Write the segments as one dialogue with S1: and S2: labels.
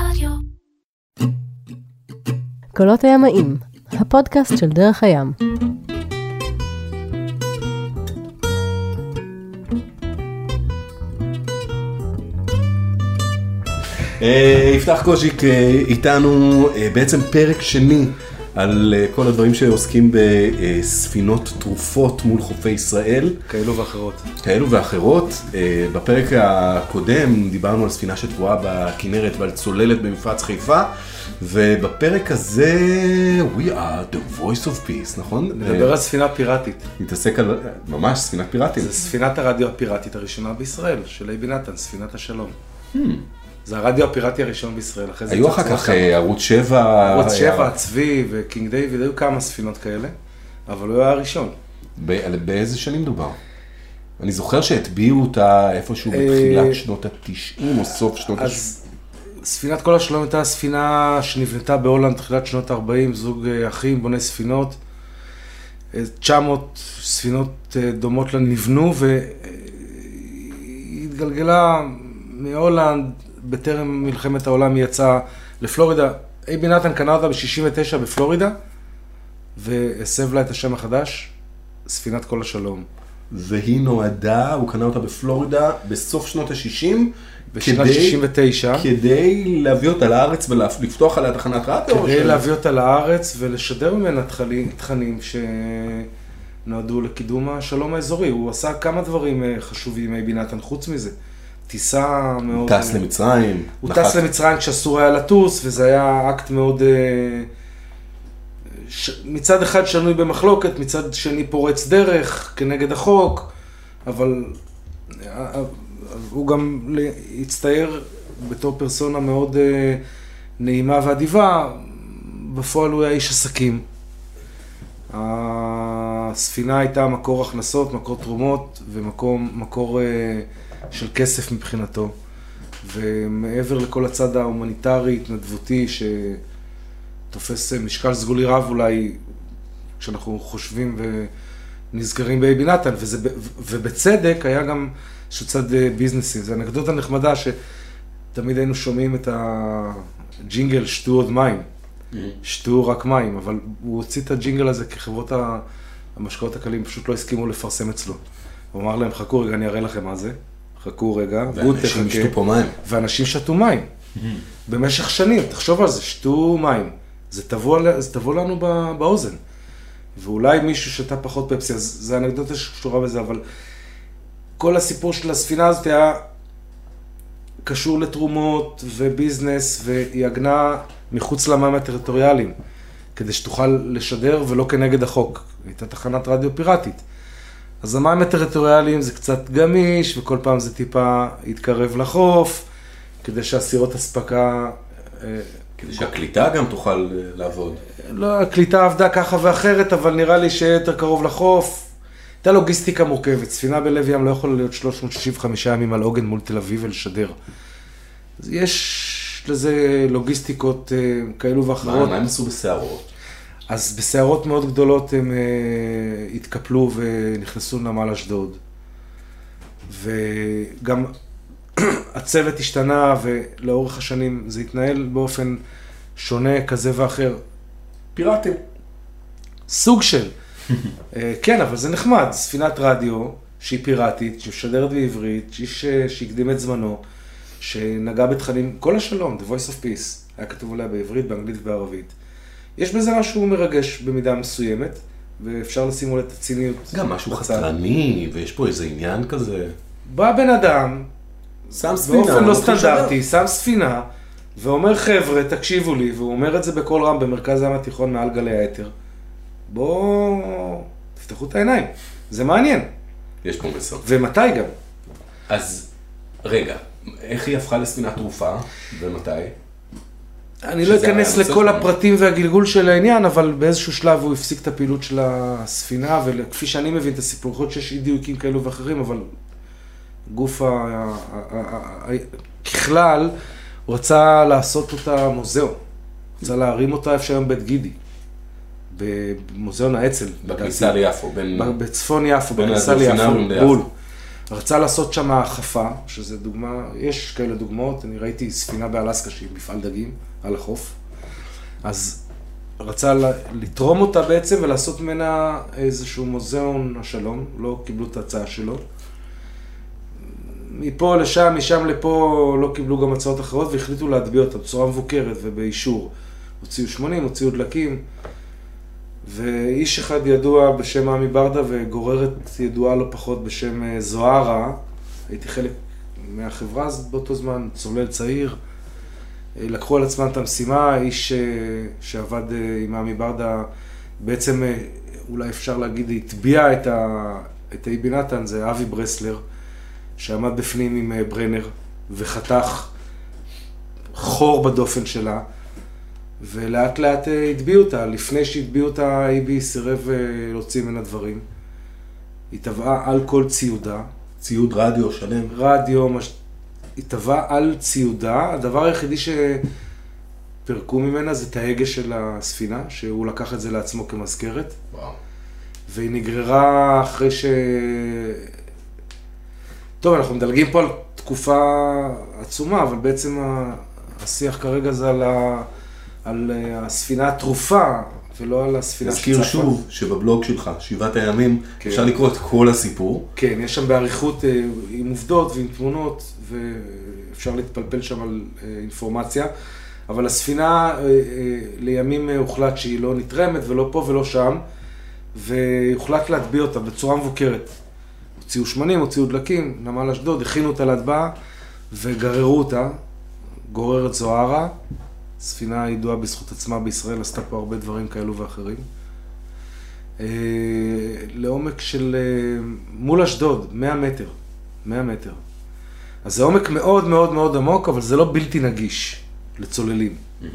S1: רדיו.
S2: קולות הימאים, הפודקאסט של דרך הים.
S3: אה, יפתח קוז'יק אה, איתנו אה, בעצם פרק שני על אה, כל הדברים שעוסקים בספינות תרופות מול חופי ישראל,
S4: כאלו ואחרות.
S3: כאלו ואחרות. אה, בפרק הקודם דיברנו על ספינה שטבועה בכנרת ועל צוללת במפרץ חיפה, ובפרק הזה We are the voice of peace, נכון?
S4: נדבר
S3: אה,
S4: על ספינה פיראטית.
S3: נתעסק על ממש ספינת פיראטים.
S4: זה ספינת הרדיו הפיראטית הראשונה בישראל, של אייבי נתן, ספינת השלום. זה הרדיו הפיראטי הראשון בישראל, אחרי זה
S3: היו אחר כך. אה, ערוץ 7.
S4: ערוץ
S3: היה-
S4: 7, צבי ו King David, היו כמה ספינות כאלה, אבל הוא היה הראשון.
S3: באיזה שנים מדובר? אני זוכר שהטביעו אותה איפשהו
S4: אה,
S3: בתחילת שנות ה-90 או סוף שנות ה-80.
S4: אז ספינת כל השלום הייתה ספינה שנבנתה בהולנד תחילת שנות ה-40, זוג אה, אחים, בוני ספינות. אה, 900 ספינות דומות לה נבנו והיא התגלגלה מהולנד, בטרם מלחמת העולם היא יצאה לפלורידה. אייבי נתן קנה אותה ב-69 בפלורידה והסב לה את השם החדש, ספינת כל השלום.
S3: והיא נועדה, הוא קנה אותה בפלורידה בסוף שנות ה-60.
S4: בשנת 69.
S3: כדי להביא אותה לארץ ולפתוח עליה תחנת רדיו?
S4: כדי
S3: ש-
S4: להביא אותה לארץ ולשדר ממנה תכנים, תכנים שנועדו לקידום השלום האזורי. הוא עשה כמה דברים אה, חשובים, אייבי נתן, חוץ מזה. טיסה מאוד...
S3: טס למצרים.
S4: הוא
S3: נחת-
S4: טס למצרים כשאסור היה לטוס, וזה היה אקט מאוד... אה, ש... מצד אחד שנוי במחלוקת, מצד שני פורץ דרך כנגד החוק, אבל אה, אה, הוא גם הצטייר בתור פרסונה מאוד אה, נעימה ואדיבה, בפועל הוא היה איש עסקים. הספינה הייתה מקור הכנסות, מקור תרומות ומקור מקור, אה, של כסף מבחינתו. ומעבר לכל הצד ההומניטרי, התנדבותי, שתופס משקל סגולי רב אולי, כשאנחנו חושבים ונזכרים באייבי נתן, וזה, ובצדק היה גם איזשהו צד אה, ביזנסי. זו אנקדוטה נחמדה שתמיד היינו שומעים את הג'ינגל שתו עוד מים, שתו רק מים, אבל הוא הוציא את הג'ינגל הזה כי חברות המשקאות הקלים פשוט לא הסכימו לפרסם אצלו. הוא אמר להם, חכו רגע, אני אראה לכם מה זה. חכו רגע, גוד
S3: ואנשים
S4: תחכה.
S3: ישתו פה מים.
S4: ואנשים שתו מים. במשך שנים, תחשוב על זה, שתו מים. זה ל- זה טבוע לנו באוזן. ואולי מישהו שתה פחות פפסי, אז זה אנקדוטה שקשורה בזה, אבל כל הסיפור של הספינה הזאת היה קשור לתרומות וביזנס, והיא עגנה מחוץ למים הטריטוריאליים, כדי שתוכל לשדר ולא כנגד החוק. הייתה תחנת רדיו פיראטית. אז המים הטריטוריאליים זה קצת גמיש, וכל פעם זה טיפה יתקרב לחוף, כדי שהסירות אספקה... אה,
S3: כדי שהקליטה גם תוכל אה, לעבוד.
S4: לא, הקליטה עבדה ככה ואחרת, אבל נראה לי שיהיה יותר קרוב לחוף. הייתה לוגיסטיקה מורכבת, ספינה בלב ים לא יכולה להיות 365 ימים על עוגן מול תל אביב ולשדר. אז יש לזה לוגיסטיקות אה, כאלו
S3: מה
S4: ואחרות.
S3: מה הם עשו בסערות?
S4: אז בסערות מאוד גדולות הם אה, התקפלו ונכנסו לנמל אשדוד. וגם הצוות השתנה ולאורך השנים זה התנהל באופן שונה כזה ואחר.
S3: פיראטים.
S4: סוג של. אה, כן, אבל זה נחמד, ספינת רדיו שהיא פיראטית, שמשדרת בעברית, איש אה, שהקדים את זמנו, שנגע בתכנים, כל השלום, The Voice of Peace, היה כתוב עליה בעברית, באנגלית ובערבית. יש בזה משהו מרגש במידה מסוימת, ואפשר לשים אולי את הציניות
S3: גם משהו. חתרני, ויש פה איזה עניין כזה.
S4: בא בן אדם,
S3: שם ספינה.
S4: באופן לא סטנדרטי, שם ספינה, ואומר חבר'ה, תקשיבו לי, והוא אומר את זה בקול רם במרכז הים התיכון מעל גלי האתר. בואו, תפתחו את העיניים, זה מעניין.
S3: יש פה מסר.
S4: ומתי גם?
S3: אז רגע, איך היא הפכה לספינת תרופה, ומתי?
S4: אני לא אכנס לכל. הפרטים והגלגול של העניין, אבל באיזשהו שלב הוא הפסיק את הפעילות של הספינה, וכפי שאני מבין את הסיפור, יכול להיות שיש אי דיוקים כאלו ואחרים, אבל גוף ה... ככלל, רצה לעשות אותה מוזיאון. רצה להרים אותה איפה שהיום בית גידי. במוזיאון האצ"ל.
S3: בכניסה ליפו, בין...
S4: בצפון יפו, בכניסה ליפו. בול. רצה לעשות שם החפה, שזה דוגמה, יש כאלה דוגמאות, אני ראיתי ספינה באלסקה שהיא מפעל דגים על החוף, אז רצה לתרום אותה בעצם ולעשות ממנה איזשהו מוזיאון השלום, לא קיבלו את ההצעה שלו. מפה לשם, משם לפה לא קיבלו גם הצעות אחרות והחליטו להטביע אותה בצורה מבוקרת ובאישור. הוציאו 80, הוציאו דלקים, ואיש אחד ידוע בשם עמי ברדה וגוררת ידועה לא פחות בשם אה, זוהרה, הייתי חלק מהחברה הזאת באותו זמן, צולל צעיר. אה, לקחו על עצמם את המשימה, איש אה, שעבד עם עמי ברדה, בעצם אולי אפשר להגיד, הטביע את, ה... את האיבי נתן, זה אבי ברסלר. שעמד בפנים עם ברנר וחתך חור בדופן שלה, ולאט לאט אה, הטביעו אותה. לפני שהטביעו אותה, איבי סירב אה, להוציא ממנה דברים. היא טבעה על כל ציודה.
S3: ציוד רדיו שלם.
S4: רדיו, מש... היא טבעה על ציודה. הדבר היחידי שפירקו ממנה זה את ההגה של הספינה, שהוא לקח את זה לעצמו כמזכרת. וואו. והיא נגררה אחרי ש... טוב, אנחנו מדלגים פה על תקופה עצומה, אבל בעצם השיח כרגע זה על, ה, על אה, הספינה התרופה, ולא על הספינה
S3: שצפה. נזכיר שוב שבבלוג שלך, שבעת הימים, כן. אפשר לקרוא את כל הסיפור.
S4: כן, יש שם באריכות אה, עם עובדות ועם תמונות, ואפשר להתפלפל שם על אה, אינפורמציה. אבל הספינה, לימים הוחלט שהיא לא נתרמת ולא פה ולא שם, והוחלט להטביע אותה בצורה מבוקרת. הוציאו שמנים, הוציאו דלקים, נמל אשדוד, הכינו אותה להטבעה וגררו אותה, גוררת זוהרה, ספינה ידועה בזכות עצמה בישראל, עשתה פה הרבה דברים כאלו ואחרים. אה, לעומק של, אה, מול אשדוד, 100 מטר, 100 מטר. אז זה עומק מאוד מאוד מאוד עמוק, אבל זה לא בלתי נגיש לצוללים. Mm-hmm.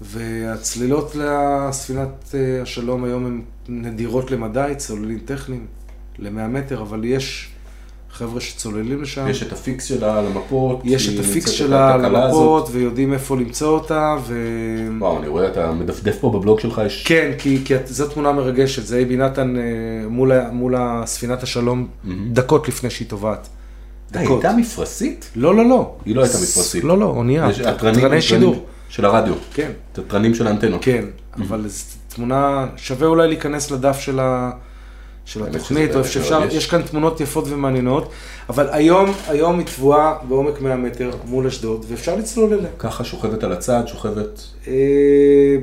S4: והצלילות לספינת אה, השלום היום הן נדירות למדי, צוללים טכניים. ל-100 מטר, אבל יש חבר'ה שצוללים לשם.
S3: יש את ה fix שלה על המפות.
S4: יש את ה fix שלה על המפות, ויודעים איפה למצוא אותה, ו...
S3: וואו, אני רואה, אתה מדפדף פה בבלוג שלך, יש...
S4: כן, כי, כי זו תמונה מרגשת, זה אייבי נתן אה, מול, מול הספינת השלום, mm-hmm. דקות לפני שהיא טובעת.
S3: היא הייתה מפרשית?
S4: לא, לא, לא.
S3: היא לא הייתה מפרשית.
S4: לא, לא, אונייה, תרני שידור.
S3: של הרדיו.
S4: כן.
S3: תרנים של האנטנות.
S4: כן, אבל זו תמונה, שווה אולי להיכנס לדף של ה... של התוכנית, או איפה שאפשר, יש... יש כאן תמונות יפות ומעניינות, אבל היום, היום היא תבואה בעומק 100 מטר מול אשדוד, ואפשר לצלול אליה.
S3: ככה שוכבת על הצד, שוכבת... אה,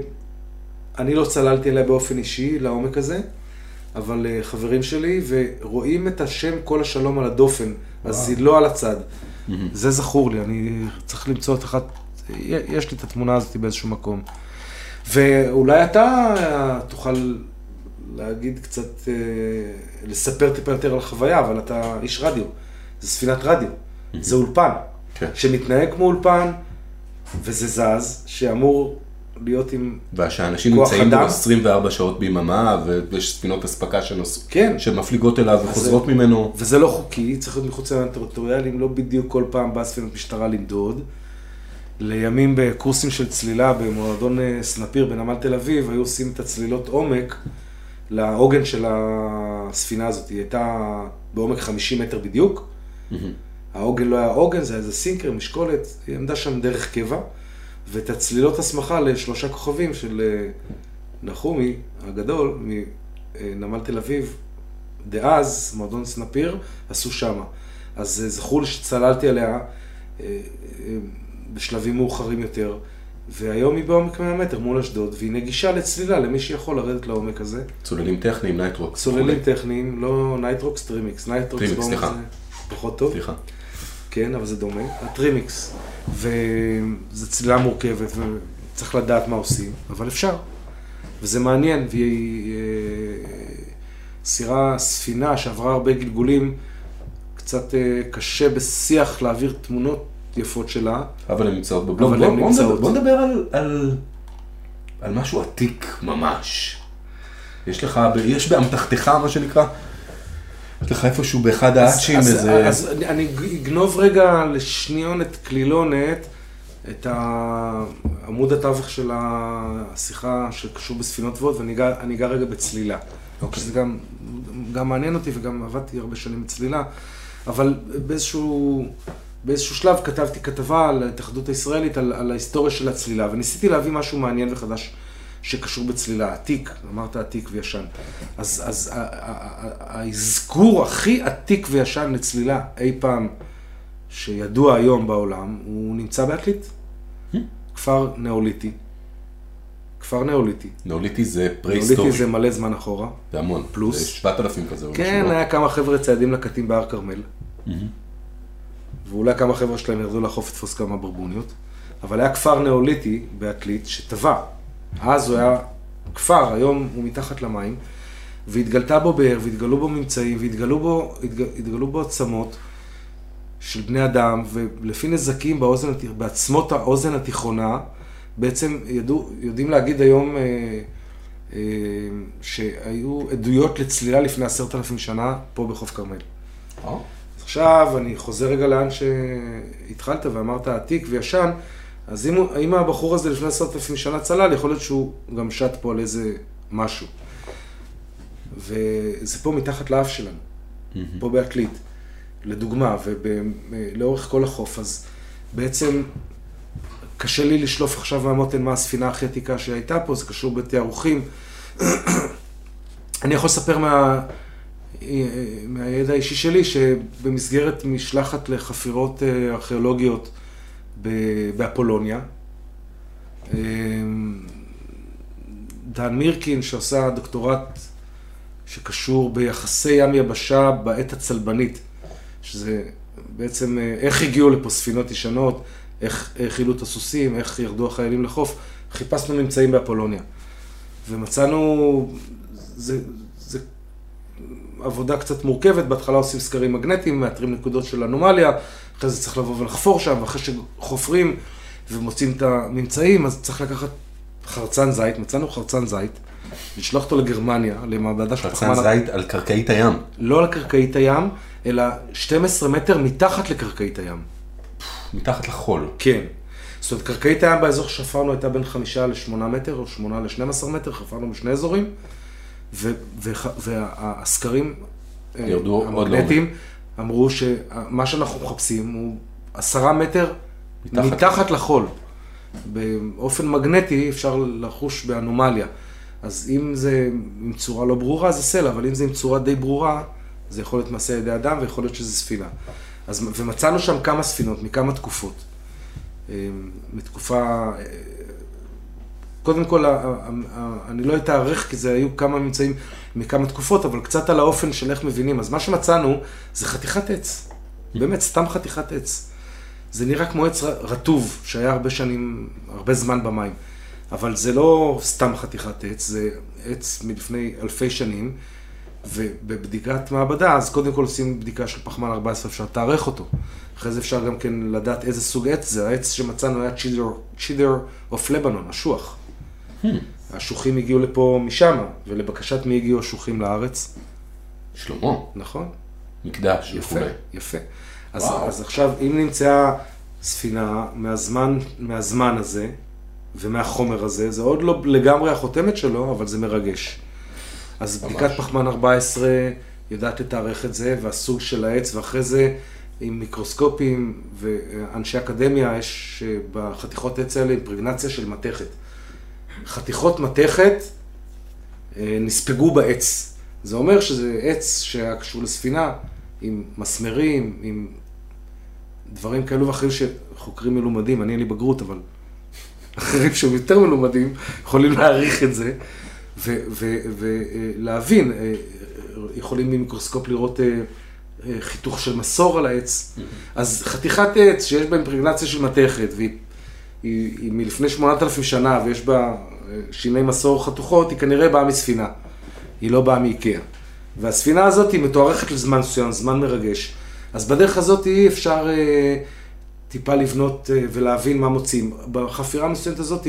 S4: אני לא צללתי אליה באופן אישי, לעומק הזה, אבל אה, חברים שלי, ורואים את השם כל השלום על הדופן, אז היא לא על הצד. זה זכור לי, אני צריך למצוא את אחת, יש לי את התמונה הזאת באיזשהו מקום. ואולי אתה תוכל להגיד קצת, אה, לספר טיפה יותר על החוויה, אבל אתה איש רדיו, זה ספינת רדיו, זה אולפן, כן. שמתנהג כמו אולפן, וזה זז, שאמור להיות עם כוח
S3: אדם. ושאנשים נמצאים בו 24 שעות ביממה, ויש ספינות אספקה שנוס... כן. שמפליגות אליו וחוזרות וזה, ממנו.
S4: וזה לא חוקי, צריך להיות מחוץ לעניין טריטוריאליים, לא בדיוק כל פעם באה ספינת משטרה למדוד. לימים בקורסים של צלילה במועדון אה, סנפיר בנמל תל אביב, היו עושים את הצלילות עומק. לעוגן של הספינה הזאת, היא הייתה בעומק 50 מטר בדיוק. העוגן לא היה עוגן, זה היה איזה סינקר, משקולת, היא עמדה שם דרך קבע, ואת הצלילות הסמכה לשלושה כוכבים של אה, נחומי הגדול, מנמל תל אביב, דאז, מועדון סנפיר, עשו שמה. אז אה, זכור שצללתי עליה אה, בשלבים מאוחרים יותר. והיום היא בעומק 100 מטר מול אשדוד, והיא נגישה לצלילה למי שיכול לרדת לעומק הזה.
S3: צוללים טכניים, נייטרוקס.
S4: צוללים טכניים, לא נייטרוקס, טרימיקס. נייטרוקס
S3: טרימיקס, סליחה.
S4: פחות טוב.
S3: סליחה.
S4: כן, אבל זה דומה. הטרימיקס. וזו צלילה מורכבת, וצריך לדעת מה עושים, אבל אפשר. וזה מעניין, והיא אה, סירה, ספינה שעברה הרבה גלגולים, קצת אה, קשה בשיח להעביר תמונות יפות שלה.
S3: אבל הן נמצאות בבלוג. אבל הן נמצאות. בוא נדבר על, על, על משהו עתיק ממש. יש לך, יש באמתחתך מה שנקרא, יש לך איפשהו באחד האצ'ים איזה...
S4: אז אני, אני אגנוב רגע לשניונת קלילונת את עמוד התווך של השיחה שקשור בספינות גבוהות, ואני אגע רגע בצלילה. אוקיי. שזה גם, גם מעניין אותי וגם עבדתי הרבה שנים בצלילה. אבל באיזשהו, באיזשהו שלב כתבתי כתבה על ההתאחדות הישראלית, על, על ההיסטוריה של הצלילה, וניסיתי להביא משהו מעניין וחדש שקשור בצלילה, עתיק, אמרת עתיק וישן. אז, אז האזכור הכי עתיק וישן לצלילה אי פעם שידוע היום בעולם, הוא נמצא בעתלית. כפר נאוליטי. כפר נאוליטי.
S3: נאוליטי זה
S4: נאוליטי
S3: פרה-היסטורי,
S4: זה מלא זמן אחורה.
S3: זה המון.
S4: פלוס.
S3: זה 7,000 כזה.
S4: כן,
S3: לא?
S4: היה כמה חבר'ה ציידים לקטים בהר כרמל. ואולי כמה חבר'ה שלהם ירדו לחוף לתפוס כמה ברבוניות. אבל היה כפר נאוליטי בעתלית שטבע. אז הוא היה כפר, היום הוא מתחת למים. והתגלתה בו באר, והתגלו בו ממצאים, והתגלו בו, התג, התגלו בו עצמות של בני אדם, ולפי נזקים באוזן, בעצמות האוזן התיכונה, בעצם ידעו, יודעים להגיד היום אה, אה, שהיו עדויות לצלילה לפני עשרת אלפים שנה פה בחוף כרמל. אז עכשיו אני חוזר רגע לאן שהתחלת ואמרת עתיק וישן, אז אם, אם הבחור הזה לפני עשרת אלפים שנה צלל, יכול להיות שהוא גם שט פה על איזה משהו. וזה פה מתחת לאף שלנו, פה בעתלית, לדוגמה, ולאורך כל החוף, אז בעצם קשה לי לשלוף עכשיו מהמותן מה הספינה הכי עתיקה שהייתה פה, זה קשור בתיארוכים. אני יכול לספר מה, מהידע האישי שלי, שבמסגרת משלחת לחפירות אה, ארכיאולוגיות באפולוניה, אה, דן מירקין, שעושה דוקטורט שקשור ביחסי ים-יבשה בעת הצלבנית, שזה בעצם אה, איך הגיעו לפה ספינות ישנות, איך האכילו את הסוסים, איך ירדו החיילים לחוף, חיפשנו ממצאים באפולוניה. ומצאנו, זה, זה עבודה קצת מורכבת, בהתחלה עושים סקרים מגנטיים, מאתרים נקודות של אנומליה, אחרי זה צריך לבוא ולחפור שם, ואחרי שחופרים ומוצאים את הממצאים, אז צריך לקחת חרצן זית, מצאנו חרצן זית, לשלוח אותו לגרמניה, למעבדה של
S3: חרצן זית על קרקעית הים.
S4: לא על קרקעית הים, אלא 12 מטר מתחת לקרקעית הים.
S3: מתחת לחול.
S4: כן. זאת אומרת, קרקעית הים באזור שחפרנו הייתה בין חמישה לשמונה מטר, או שמונה לשנים עשר מטר, חפרנו בשני אזורים, והסקרים אה,
S3: עוד
S4: המגנטיים אמרו שמה שאנחנו מחפשים הוא עשרה מטר
S3: מתחת.
S4: מתחת, מתחת לחול. באופן מגנטי אפשר לחוש באנומליה. אז אם זה עם צורה לא ברורה זה סלע, אבל אם זה עם צורה די ברורה, זה יכול להיות מעשה ידי אדם ויכול להיות שזה ספינה. אז, ומצאנו שם כמה ספינות מכמה תקופות. אה, מתקופה, אה, קודם כל, אני לא אתארך כי זה היו כמה ממצאים מכמה תקופות, אבל קצת על האופן של איך מבינים. אז מה שמצאנו זה חתיכת עץ, באמת, סתם חתיכת עץ. זה נראה כמו עץ רטוב, שהיה הרבה שנים, הרבה זמן במים. אבל זה לא סתם חתיכת עץ, זה עץ מלפני אלפי שנים, ובבדיקת מעבדה, אז קודם כל עושים בדיקה של פחמן 14, אפשר לתארך אותו. אחרי זה אפשר גם כן לדעת איזה סוג עץ זה. העץ שמצאנו היה צ'ידר אוף לבנון, אשוח. השוחים הגיעו לפה משם, ולבקשת מי הגיעו השוחים לארץ?
S3: שלמה,
S4: נכון?
S3: מקדש
S4: יפה,
S3: וכולי.
S4: יפה. אז,
S3: וואו.
S4: אז עכשיו, אם נמצאה ספינה מהזמן, מהזמן הזה ומהחומר הזה, זה עוד לא לגמרי החותמת שלו, אבל זה מרגש. אז
S3: ממש.
S4: בדיקת פחמן 14 יודעת לתארך את זה, והסוג של העץ, ואחרי זה עם מיקרוסקופים ואנשי אקדמיה, יש אה, בחתיכות עץ האלה אימפרגנציה של מתכת. חתיכות מתכת אה, נספגו בעץ. זה אומר שזה עץ שהיה קשור לספינה, עם מסמרים, עם דברים כאלו ואחרים שחוקרים מלומדים, אני אין לי בגרות, אבל אחרים שהם יותר מלומדים יכולים להעריך את זה ולהבין, אה, יכולים ממיקרוסקופ לראות אה, אה, חיתוך של מסור על העץ. אז חתיכת עץ שיש בה אימפרגנציה של מתכת, והיא היא, היא מלפני 8,000 שנה ויש בה אה, שיני מסור חתוכות, היא כנראה באה מספינה. היא לא באה מאיקאה. והספינה הזאת היא מתוארכת לזמן מסוים, זמן מרגש. אז בדרך הזאת אי אפשר אה, טיפה לבנות אה, ולהבין מה מוצאים. בחפירה המסוימת הזאת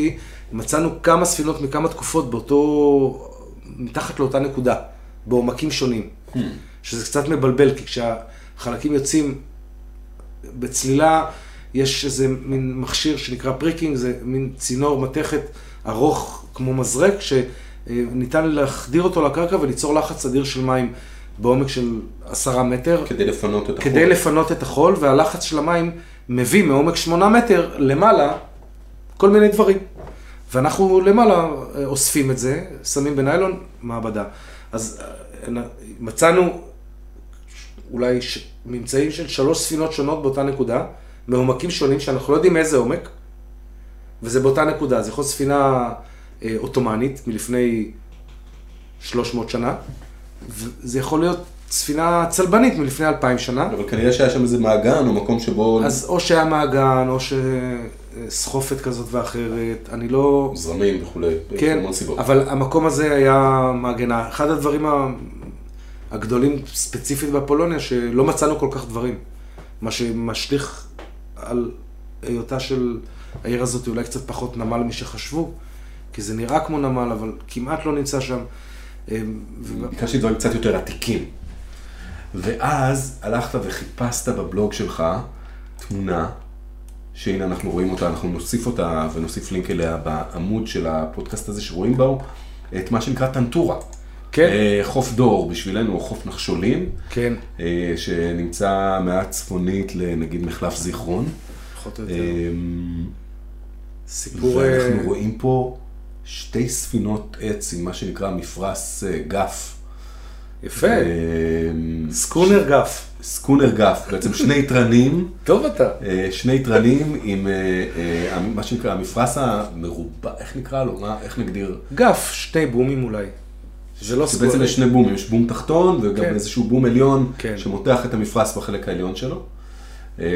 S4: מצאנו כמה ספינות מכמה תקופות באותו, מתחת לאותה נקודה, בעומקים שונים. שזה קצת מבלבל, כי כשהחלקים יוצאים בצלילה, יש איזה מין מכשיר שנקרא פריקינג, זה מין צינור מתכת ארוך כמו מזרק, שניתן להחדיר אותו לקרקע וליצור לחץ אדיר של מים. בעומק של עשרה מטר,
S3: כדי לפנות את החול.
S4: כדי לפנות את החול, והלחץ של המים מביא מעומק שמונה מטר למעלה כל מיני דברים. ואנחנו למעלה אה, אוספים את זה, שמים בניילון, מעבדה. אז אה, מצאנו אולי ש... ממצאים של שלוש ספינות שונות באותה נקודה, מעומקים שונים שאנחנו לא יודעים איזה עומק, וזה באותה נקודה. זה יכול להיות ספינה אה, עות'מאנית מלפני 300 שנה, וזה יכול להיות ספינה צלבנית מלפני 2,000 שנה.
S3: אבל כנראה שהיה שם איזה מעגן או מקום שבו...
S4: אז או שהיה מעגן, או שסחופת כזאת ואחרת, אני לא...
S3: זרמים וכולי,
S4: כן. אבל המקום הזה היה מעגנה. אחד הדברים ה- הגדולים ספציפית באפולוניה, שלא מצאנו כל כך דברים. מה שמשליך על היותה של העיר הזאת אולי קצת פחות נמל משחשבו, כי זה נראה כמו נמל, אבל כמעט לא נמצא שם. ו-
S3: ביקשתי דברים קצת יותר עתיקים. ואז הלכת וחיפשת בבלוג שלך תמונה, שהנה אנחנו רואים אותה, אנחנו נוסיף אותה ונוסיף לינק אליה בעמוד של הפודקאסט הזה שרואים בו את מה שנקרא טנטורה.
S4: כן.
S3: אה, חוף דור בשבילנו, או חוף נחשולים,
S4: כן,
S3: אה, שנמצא מעט צפונית לנגיד מחלף זיכרון.
S4: פחות או יותר.
S3: אה,
S4: סיפור... אה,
S3: ואנחנו רואים פה שתי ספינות עץ עם מה שנקרא מפרש אה, גף.
S4: יפה, סקונר גף.
S3: סקונר גף, בעצם שני תרנים,
S4: טוב אתה.
S3: שני תרנים עם מה שנקרא המפרש המרובע, איך נקרא לו? מה, איך נגדיר?
S4: גף, שני בומים אולי. זה לא
S3: כי בעצם יש שני בומים, יש בום תחתון וגם
S4: כן.
S3: איזשהו בום עליון
S4: כן.
S3: שמותח את המפרש בחלק העליון שלו. אה,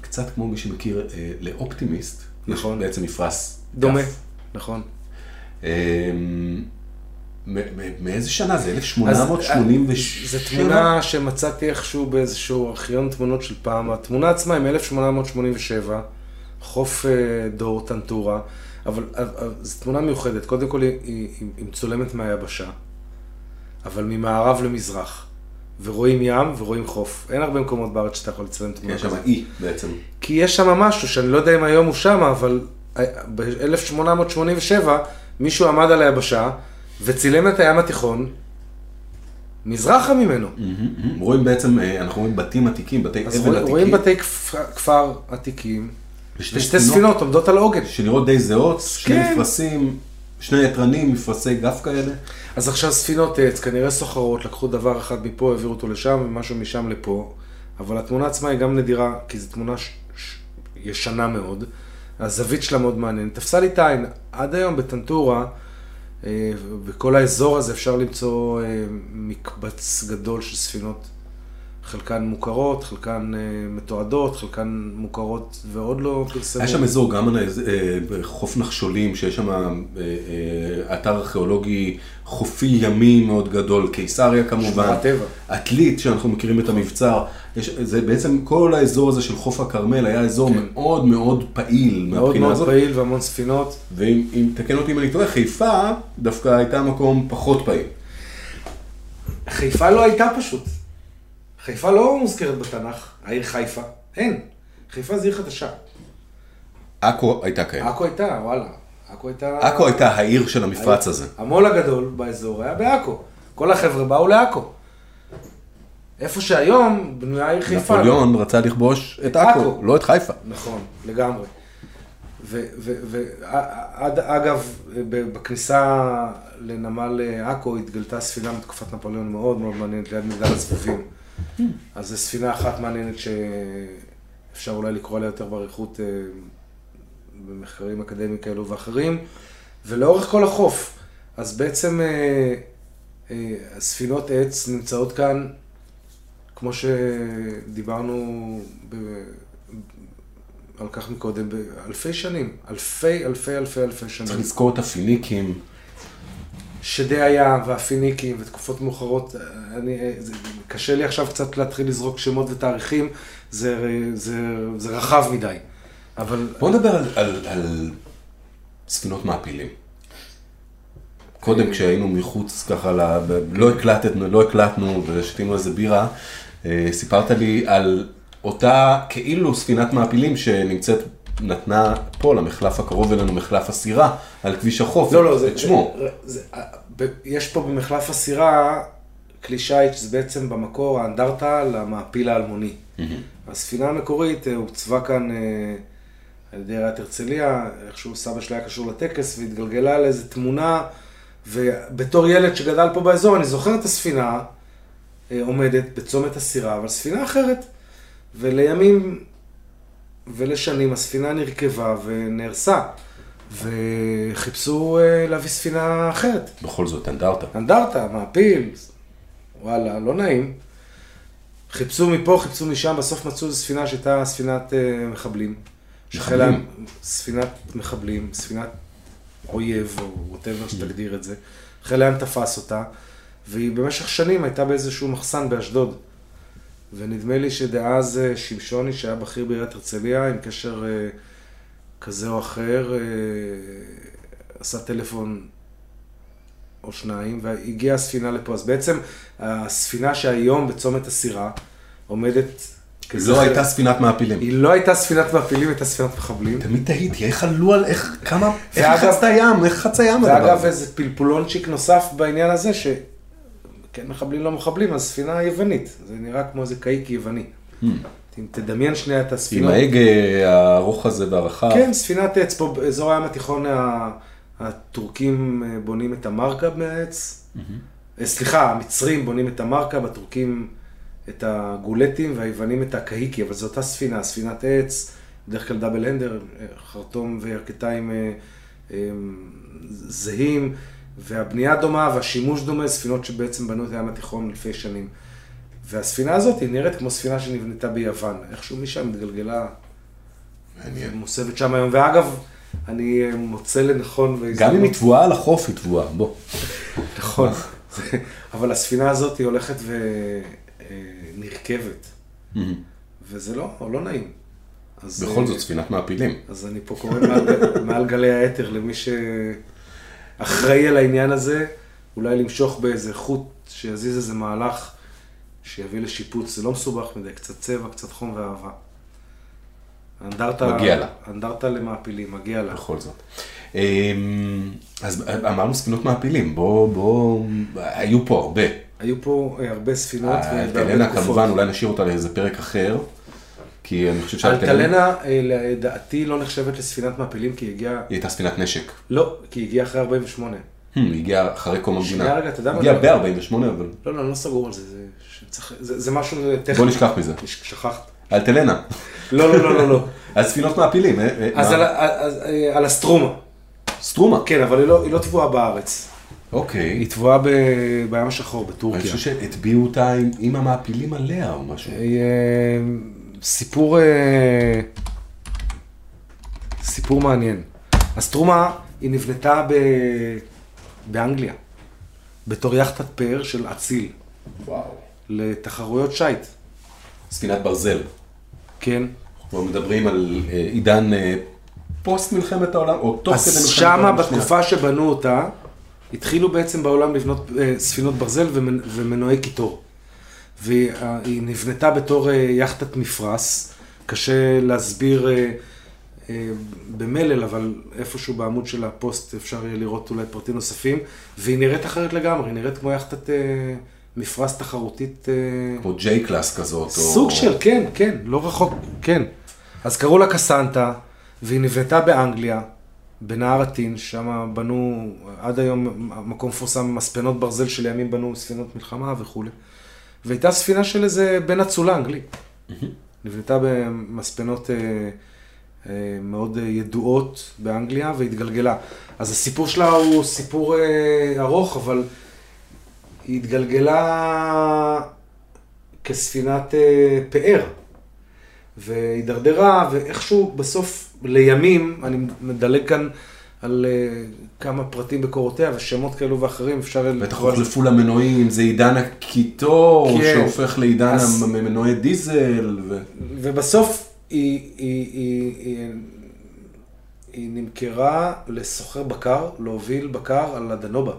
S3: קצת כמו מי שמכיר אה, לאופטימיסט,
S4: נכון.
S3: יש בעצם מפרש
S4: דומה,
S3: גף.
S4: נכון.
S3: אה, מ- מ- מאיזה שנה זה?
S4: אז,
S3: 1887?
S4: זו תמונה שמצאתי איכשהו באיזשהו ארכיון תמונות של פעם. התמונה עצמה היא מ-1887, חוף אה, דור טנטורה, אבל אבל- זו תמונה מיוחדת. קודם כל היא, היא, היא היא מצולמת מהיבשה, אבל ממערב למזרח. ורואים ים ורואים חוף. אין הרבה מקומות בארץ שאתה יכול לצלם תמונה
S3: יש שם
S4: כזאת.
S3: אי בעצם.
S4: כי יש שם משהו שאני לא יודע אם היום הוא שם, אבל ב-1887 מישהו עמד על היבשה וצילם את הים התיכון מזרחה ממנו.
S3: רואים בעצם, אה, אנחנו רואים בתים עתיקים, בתי אבל
S4: רואים, רואים
S3: עתיקים,
S4: בתי כפר עתיקים,
S3: ושתי
S4: ושתי ספינות עומדות על העוגן.
S3: שנראות די זהות, שני
S4: כן.
S3: מפרשים, שני יתרנים, מפרשי גף כאלה.
S4: אז עכשיו ספינות עץ, כנראה סוחרות, לקחו דבר אחד מפה, העבירו אותו לשם, ומשהו משם לפה, אבל התמונה עצמה היא גם נדירה, כי זו תמונה ש... ש... ישנה מאוד, הזווית שלה מאוד מעניינת. תפסה לי את העין, עד היום בטנטורה, אה, בכל האזור הזה אפשר למצוא אה, מקבץ גדול של ספינות, חלקן מוכרות, חלקן אה, מתועדות, חלקן מוכרות ועוד לא פרסמו.
S3: היה שם אזור גם אה, בחוף נחשולים, שיש שם אה, אתר ארכיאולוגי חופי ימי מאוד גדול, קיסריה כמובן.
S4: שמורת טבע.
S3: עתלית, שאנחנו מכירים את המבצר. יש, זה בעצם כל האזור הזה של חוף הכרמל היה אזור
S4: כן.
S3: מאוד מאוד פעיל
S4: מאוד מאוד
S3: הזאת.
S4: פעיל והמון ספינות.
S3: ואם אם- תקן אותי אם אני טועה, חיפה דווקא הייתה מקום פחות פעיל.
S4: חיפה לא הייתה פשוט. חיפה לא מוזכרת בתנ"ך, העיר חיפה. אין. חיפה זה עיר חדשה.
S3: עכו הייתה קיימת.
S4: עכו הייתה, וואלה. עכו הייתה...
S3: עכו הייתה העיר של המפרץ הזה.
S4: המו"ל הגדול באזור היה בעכו. כל החבר'ה באו לעכו. איפה שהיום בנויה העיר חיפה.
S3: נפוליאון רצה לכבוש את
S4: עכו.
S3: לא את חיפה.
S4: נכון, לגמרי. ועד, אגב, ב- בכניסה לנמל אה, עכו התגלתה ספינה מתקופת נפוליאון מאוד מאוד מעניינת ליד מגדל הזבובים. אז זו ספינה אחת מעניינת שאפשר אולי לקרוא עליה יותר באריכות אה, במחקרים אקדמיים כאלו ואחרים. ולאורך כל החוף, אז בעצם אה, אה, ספינות עץ נמצאות כאן, כמו שדיברנו ב... על כך מקודם, באלפי שנים, אלפי אלפי אלפי אלפי
S3: צריך
S4: שנים.
S3: לזכור את הפיניקים.
S4: שדי הים והפיניקים ותקופות מאוחרות, אני, זה, קשה לי עכשיו קצת להתחיל לזרוק שמות ותאריכים, זה, זה, זה רחב מדי. אבל
S3: בוא נדבר על, על, על ספינות מעפילים. קודם כשהיינו מחוץ ככה, ל... לא הקלטנו, לא הקלטנו ושתינו איזה בירה, אה, סיפרת לי על אותה כאילו ספינת מעפילים שנמצאת, נתנה פה למחלף הקרוב אלינו, מחלף הסירה, על כביש החוף,
S4: לא, לא, זה,
S3: את שמו.
S4: זה, זה, ב- יש פה במחלף הסירה כלי שיט שזה בעצם במקור האנדרטה למעפיל האלמוני. הספינה המקורית אה, הוצבה כאן אה, על ידי עיריית הרצליה, איכשהו סבא שלי היה קשור לטקס והתגלגלה לאיזו תמונה, ובתור ילד שגדל פה באזור, אני זוכר את הספינה אה, עומדת בצומת הסירה, אבל ספינה אחרת. ולימים ולשנים הספינה נרכבה ונהרסה, וחיפשו אה, להביא ספינה אחרת.
S3: בכל זאת, אנדרטה.
S4: אנדרטה, מעפיל, וואלה, לא נעים. חיפשו מפה, חיפשו משם, בסוף מצאו איזו ספינה שהייתה ספינת אה, מחבלים.
S3: מחבלים?
S4: ספינת מחבלים, ספינת אויב, או ווטאבר שתגדיר את זה. חיל הים תפס אותה, והיא במשך שנים הייתה באיזשהו מחסן באשדוד. ונדמה לי שדאז אה, שמשוני, שהיה בכיר בעיריית הרצליה, עם קשר אה, כזה או אחר, אה, עשה טלפון או שניים, והגיעה הספינה לפה. אז בעצם הספינה שהיום בצומת הסירה עומדת...
S3: לא הייתה ספינת מעפילים.
S4: היא לא הייתה ספינת מעפילים, הייתה ספינת מחבלים.
S3: תמיד תהיתי, איך עלו על, איך, כמה, איך
S4: ואגב-
S3: חצת ים, איך חצה ים הדבר
S4: ואגב,
S3: הזה?
S4: איזה פלפולונצ'יק נוסף בעניין הזה, ש... כן מחבלים לא מחבלים, אז ספינה יוונית. זה נראה כמו איזה קאיק יווני.
S3: Hmm.
S4: אם תדמיין שנייה את
S3: עם
S4: הספינות.
S3: ההגה הארוך הזה והרחב.
S4: כן, ספינת עץ, פה באזור הים התיכון הטורקים אה, בונים את המרקב מהעץ. אה, סליחה, המצרים בונים את המרקב, הטורקים את הגולטים והיוונים את הקהיקי, אבל זו אותה ספינה, ספינת עץ, בדרך כלל דאבל הנדר, אה, חרטום וירכתיים זהים, והבנייה דומה והשימוש דומה, ספינות שבעצם בנו את הים התיכון לפני שנים. והספינה הזאת היא נראית כמו ספינה שנבנתה ביוון, איכשהו משם התגלגלה
S3: מעניין.
S4: מוסבת שם היום, ואגב, אני אה, מוצא לנכון,
S3: גם אם היא תבואה על החוף, היא תבואה, בוא.
S4: נכון, אבל הספינה הזאת היא הולכת ונרכבת, וזה לא, לא נעים.
S3: בכל
S4: אה,
S3: זאת, ספינת מעפילים.
S4: אז אני פה קורא מעל, גלי האתר למי שאחראי על העניין הזה, אולי למשוך באיזה חוט שיזיז איזה מהלך שיביא לשיפוץ, זה לא מסובך מדי, קצת צבע, קצת חום ואהבה. אנדרטה,
S3: מגיע לה.
S4: אנדרטה למעפילים, מגיע לה.
S3: בכל זאת. אמ, אז אמרנו ספינות מעפילים, בוא, בוא, היו פה הרבה.
S4: היו פה אה, הרבה ספינות והרבה
S3: אלטלנה
S4: תקופות.
S3: כמובן, אולי נשאיר אותה לאיזה פרק אחר, כי אני חושב שאלטלנה,
S4: אלטלנה, לדעתי, לא נחשבת לספינת מעפילים, כי היא הגיעה...
S3: היא הייתה ספינת נשק.
S4: לא, כי היא הגיעה אחרי 48.
S3: Hmm, היא הגיעה אחרי קום המדינה.
S4: שנייה, רגע, אתה יודע מה
S3: הגיעה
S4: זה?
S3: ב-48, אבל
S4: לא, לא, אני לא סגור על זה, זה, משהו טכני.
S3: בוא נשכח מזה.
S4: שכחת.
S3: אלטלנה.
S4: לא, לא, לא, לא, לא.
S3: אז ספינות מעפילים. אה, אה,
S4: אז? על, אה, על הסטרומה.
S3: סטרומה.
S4: כן, אבל היא לא, היא לא טבועה בארץ.
S3: אוקיי.
S4: היא טבועה ב, בים השחור,
S3: אני
S4: בטורקיה.
S3: חושב שהטביעו אותה עם- עם המעפילים עליה או משהו.
S4: סיפור, אה, סיפור מעניין. הסטרומה, היא נבנתה ב, באנגליה, בתור יאכטת פאר של אציל,
S3: וואו.
S4: לתחרויות שיט.
S3: ספינת ברזל.
S4: כן.
S3: אנחנו מדברים על אה, עידן אה, פוסט מלחמת העולם, או תוך כדי
S4: אז
S3: מלחמת
S4: שמה,
S3: העולם השנייה.
S4: בתקופה שבנו אותה, התחילו בעצם בעולם לבנות ספינות ברזל ומנ- ומנועי קיטור. והיא היא נבנתה בתור אה, יאכטת מפרש, קשה להסביר אה, אה, במלל, אבל איפשהו בעמוד של הפוסט אפשר יהיה לראות אולי פרטים נוספים, והיא נראית אחרת לגמרי, היא נראית כמו יאכטת מפרש תחרותית.
S3: כמו ג'יי קלאס כזאת. או-
S4: סוג של, כן, כן, לא רחוק, כן. אז קראו לה קסנטה, והיא נבנתה באנגליה, בנהר הטין, שם בנו, עד היום מקום מפורסם, מספנות ברזל שלימים בנו ספינות מלחמה וכולי. והייתה ספינה של איזה בן אצולה אנגלי. נבנתה במספנות אה, אה, מאוד ידועות באנגליה והתגלגלה. אז הסיפור שלה הוא סיפור אה, ארוך, אבל היא התגלגלה כספינת אה, פאר. והידרדרה, ואיכשהו בסוף, לימים, אני מדלג כאן על אה, כמה פרטים בקורותיה ושמות כאלו ואחרים, אפשר...
S3: בטח. הוחלפו למנועים, זה עידן הקיטור,
S4: כן.
S3: שהופך לעידן
S4: אז-
S3: המנועי דיזל. ו...
S4: ובסוף היא, היא, היא, היא, היא נמכרה לסוחר בקר, להוביל בקר על הדנובה,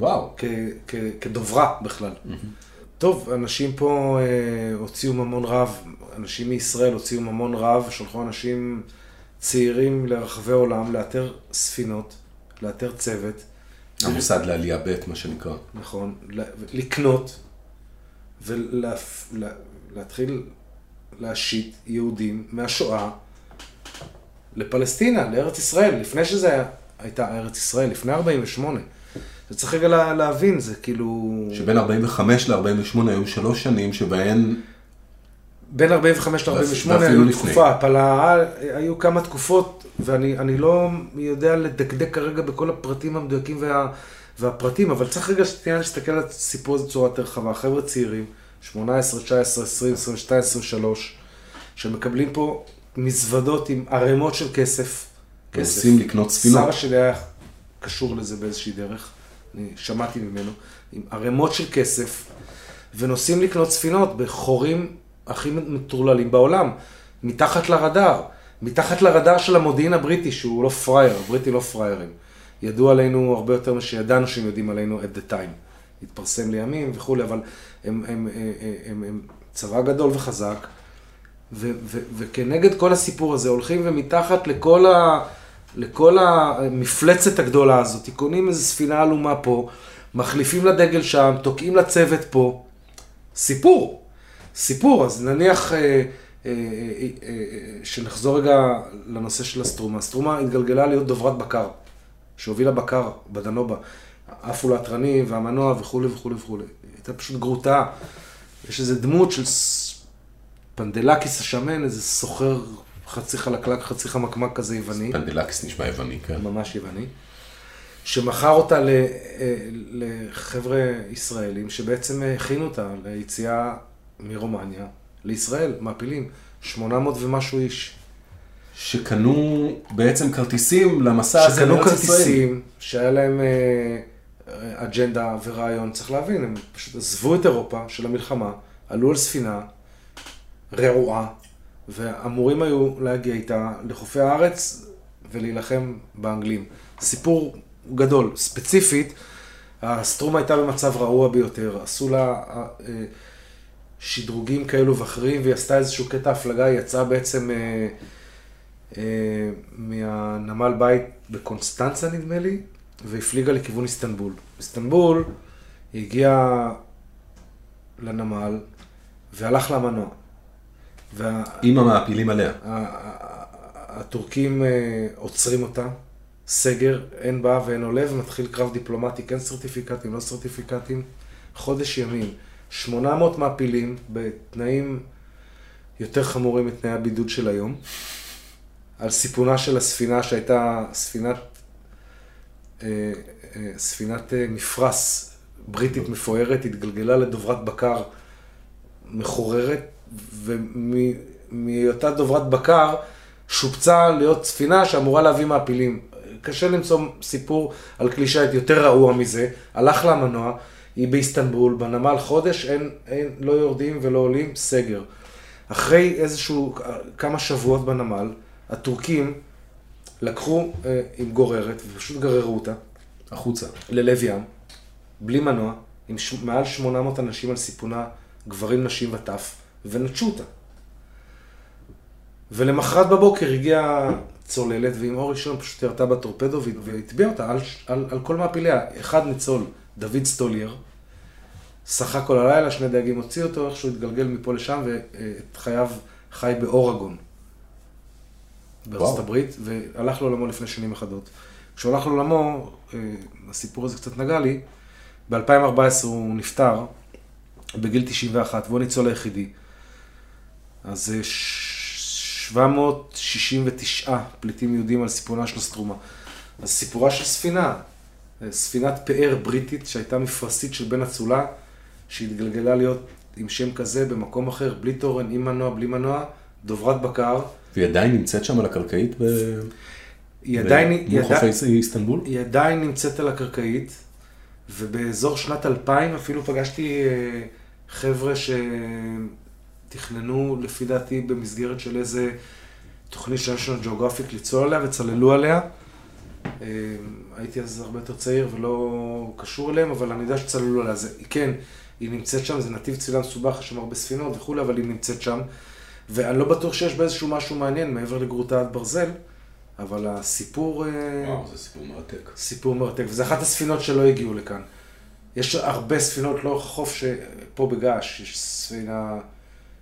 S3: וואו.
S4: כ, כ, כדוברה בכלל. טוב, אנשים פה אה, הוציאו ממון רב, אנשים מישראל הוציאו ממון רב, שלחו אנשים צעירים לרחבי העולם לאתר ספינות, לאתר צוות,
S3: המוסד לעלייה ב', מה שנקרא.
S4: נכון, לקנות, ולהתחיל להשית יהודים מהשואה לפלסטינה, לארץ ישראל, לפני שזה היה, הייתה ארץ ישראל, לפני 48. זה צריך רגע לה, להבין, זה כאילו...
S3: שבין 45 ל-48 היו שלוש שנים שבהן...
S4: בין 45 ל-48 היו תקופה, אבל היו כמה תקופות, ואני לא יודע לדקדק כרגע בכל הפרטים המדויקים וה, והפרטים, אבל צריך רגע שנייה להסתכל על הסיפור הזה בצורה יותר רחבה. חבר'ה צעירים, 18, 19, 20, 22, 23, שמקבלים פה מזוודות עם ערימות של כסף.
S3: כסף. רוצים לקנות ספינות.
S4: סבא שלי היה קשור לזה באיזושהי דרך, אני שמעתי ממנו, עם ערימות של כסף, ונוסעים לקנות ספינות בחורים הכי מטורללים בעולם, מתחת לרדאר, מתחת לרדאר של המודיעין הבריטי, שהוא לא פראייר, הבריטי לא פראיירים. ידעו עלינו הרבה יותר ממה שידענו שהם יודעים עלינו at the time. התפרסם לימים וכולי, אבל הם, הם, הם, הם, הם צבא גדול וחזק, ו, ו, וכנגד כל הסיפור הזה הולכים ומתחת לכל, ה, לכל המפלצת הגדולה הזאת, קונים איזו ספינה עלומה פה, מחליפים לדגל שם, תוקעים לצוות פה. סיפור. סיפור, אז נניח אה, אה, אה, אה, שנחזור רגע לנושא של הסטרומה. הסטרומה התגלגלה להיות דוברת בקר, שהובילה בקר בדנובה. עפו לתרנים והמנוע וכולי וכולי וכולי. הייתה פשוט גרוטה. יש איזה דמות של פנדלקיס השמן, איזה סוחר חצי חלקלק, חצי חמקמק כזה יווני.
S3: פנדלקיס נשמע יווני, כן.
S4: ממש יווני. שמכר אותה אה, לחבר'ה ישראלים, שבעצם הכינו אותה ליציאה מרומניה לישראל, מעפילים. 800 ומשהו איש.
S3: שקנו בעצם כרטיסים למסע הזה
S4: לארץ ישראל. שקנו כרטיסים, שהיה להם אה, אג'נדה ורעיון. צריך להבין, הם פשוט עזבו את אירופה של המלחמה, עלו על ספינה, רעועה, ואמורים היו להגיע איתה לחופי הארץ ולהילחם באנגלים. סיפור גדול. ספציפית, הסטרום הייתה במצב רעוע ביותר, עשו לה אה, שדרוגים כאלו ואחרים, והיא עשתה איזשהו קטע הפלגה, היא יצאה בעצם אה, אה, מהנמל בית בקונסטנצה נדמה לי, והפליגה לכיוון איסטנבול. איסטנבול, היא הגיעה לנמל והלך למנוע.
S3: וה... עם המעפילים עליה.
S4: הטורקים אה, עוצרים אותה, סגר, אין בא ואין עולה, ומתחיל קרב דיפלומטי, כן סרטיפיקטים, לא סרטיפיקטים, חודש ימים. 800 מעפילים בתנאים יותר חמורים מתנאי הבידוד של היום, על סיפונה של הספינה שהייתה ספינת, אה, אה, ספינת מפרש בריטית מפוארת, התגלגלה לדוברת בקר מחוררת, ומהיותה דוברת בקר, שופצה להיות ספינה שאמורה להביא מעפילים. קשה למצוא סיפור על כלי שיט יותר רעוע מזה. הלך למנוע, היא באיסטנבול, בנמל חודש, אין, אין, לא יורדים ולא עולים, סגר. אחרי איזשהו, כמה שבועות בנמל, הטורקים לקחו אה, עם גוררת ופשוט גררו אותה.
S3: החוצה.
S4: ללב ים, בלי מנוע, עם ש... מעל 800 אנשים על סיפונה, גברים, נשים וטף. ונטשו אותה. ולמחרת בבוקר הגיעה צוללת, ועם אור ראשון פשוט ירתה בטורפדו והטביעה אותה על, על, על כל מעפיליה. אחד ניצול, דוד סטולייר, שחה כל הלילה, שני דייגים הוציאו אותו, איכשהו התגלגל מפה לשם, ואת חייו חי באורגון, בארצות הברית, והלך לעולמו לפני שנים אחדות. כשהוא הלך לעולמו, אה, הסיפור הזה קצת נגע לי, ב-2014 הוא נפטר, בגיל 91, והוא הניצול היחידי. אז זה 769 פליטים יהודים על סיפונה של הסטרומה. אז סיפורה של ספינה, ספינת פאר בריטית שהייתה מפרשית של בן אצולה, שהתגלגלה להיות עם שם כזה במקום אחר, בלי תורן, עם מנוע, בלי מנוע, דוברת בקר.
S3: והיא עדיין נמצאת שם על הקרקעית? ב...
S4: היא עדיין...
S3: מול חופי איסטנבול?
S4: היא עדיין נמצאת על הקרקעית, ובאזור שנת 2000 אפילו פגשתי אה, חבר'ה ש... תכננו, לפי דעתי, במסגרת של איזה תוכנית של national geographic ליצול עליה וצללו עליה. אה, הייתי אז הרבה יותר צעיר ולא קשור אליהם, אבל אני יודע שצללו עליה. זה, כן, היא נמצאת שם, זה נתיב צלילה מסובך, יש שם הרבה ספינות וכולי, אבל היא נמצאת שם. ואני לא בטוח שיש בה איזשהו משהו מעניין מעבר לגרוטת ברזל, אבל הסיפור...
S3: אה, וואו, זה סיפור מרתק.
S4: סיפור מרתק, וזו אחת הספינות שלא הגיעו לכאן. יש הרבה ספינות לאורך החוף, שפה בגעש יש ספינה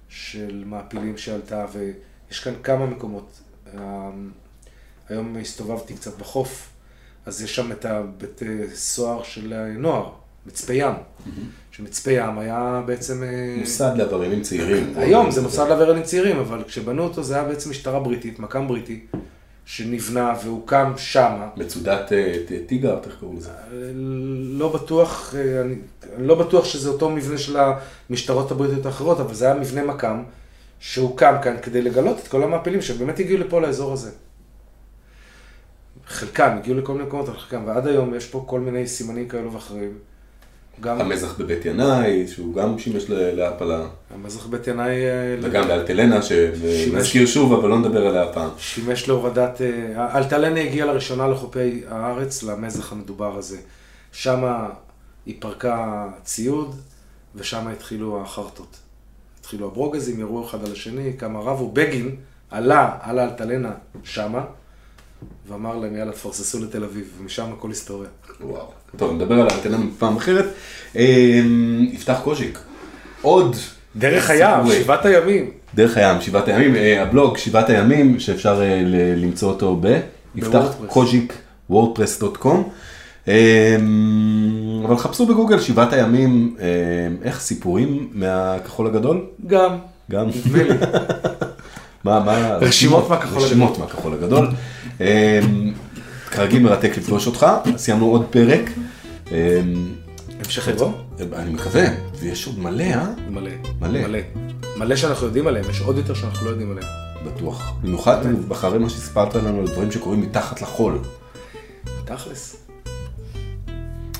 S4: של מעפילים שעלתה, ויש כאן כמה מקומות. אה, היום הסתובבתי קצת בחוף, אז יש שם את הבית סוהר של נוער, מצפה ים. שמצפה ים היה בעצם... אה,
S3: מוסד לעבריינים צעירים.
S4: היום זה מוסד לעבריינים צעירים, אבל כשבנו אותו זה היה בעצם משטרה בריטית, מקם בריטי, שנבנה והוקם שמה.
S3: מצודת אה, טיגר, איך קוראים לזה?
S4: לא בטוח, אה, אני לא בטוח שזה אותו מבנה של המשטרות הבריטיות האחרות, אבל זה היה מבנה מקם שהוקם כאן כדי לגלות את כל המעפילים שבאמת הגיעו לפה לאזור הזה. חלקם הגיעו לכל מיני מקומות, חלקם, ועד היום יש פה כל מיני סימנים כאלו ואחרים.
S3: גם... המזח בבית ינאי, שהוא גם שימש להפלה.
S4: המזח בבית ינאי... אה,
S3: וגם באלטלנה, שנזכיר שוב, אבל לא נדבר עליה הפעם.
S4: שימש להורדת... אה, אלטלנה הגיעה לראשונה לחופי הארץ, למזח המדובר הזה. שם היא פרקה ציוד, ושם התחילו החרטות. התחילו הברוגזים, ירו אחד על השני, כמה רבו. בגין עלה על האלטלנה שמה. ואמר להם, יאללה, תפרססו לתל אביב, ומשם הכל היסטוריה.
S3: וואו. טוב, נדבר על האנטנה בפעם אחרת. אמ, יפתח קוז'יק, עוד...
S4: דרך הים, שבעת הימים.
S3: דרך הים, שבעת הימים, אה, הבלוג שבעת הימים, שאפשר אה, למצוא אותו ב... יפתח קוז'יק וורדפרס.קום. אמ, אבל חפשו בגוגל שבעת הימים, אמ, איך סיפורים מהכחול הגדול?
S4: גם.
S3: גם.
S4: נדמה לי.
S3: מה, מה...
S4: רשימות מהכחול הגדול.
S3: רשימות מהכחול הגדול. כרגיל מרתק לפגוש אותך, סיימנו עוד פרק.
S4: המשך יבוא?
S3: אני מקווה, ויש עוד מלא, אה?
S4: מלא.
S3: מלא.
S4: מלא. מלא שאנחנו יודעים עליהם, יש עוד יותר שאנחנו לא יודעים עליהם.
S3: בטוח. במיוחד אחרי מה שסיפרת לנו על דברים שקורים מתחת לחול.
S4: תכלס.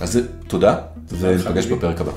S3: אז תודה, ונפגש בפרק הבא.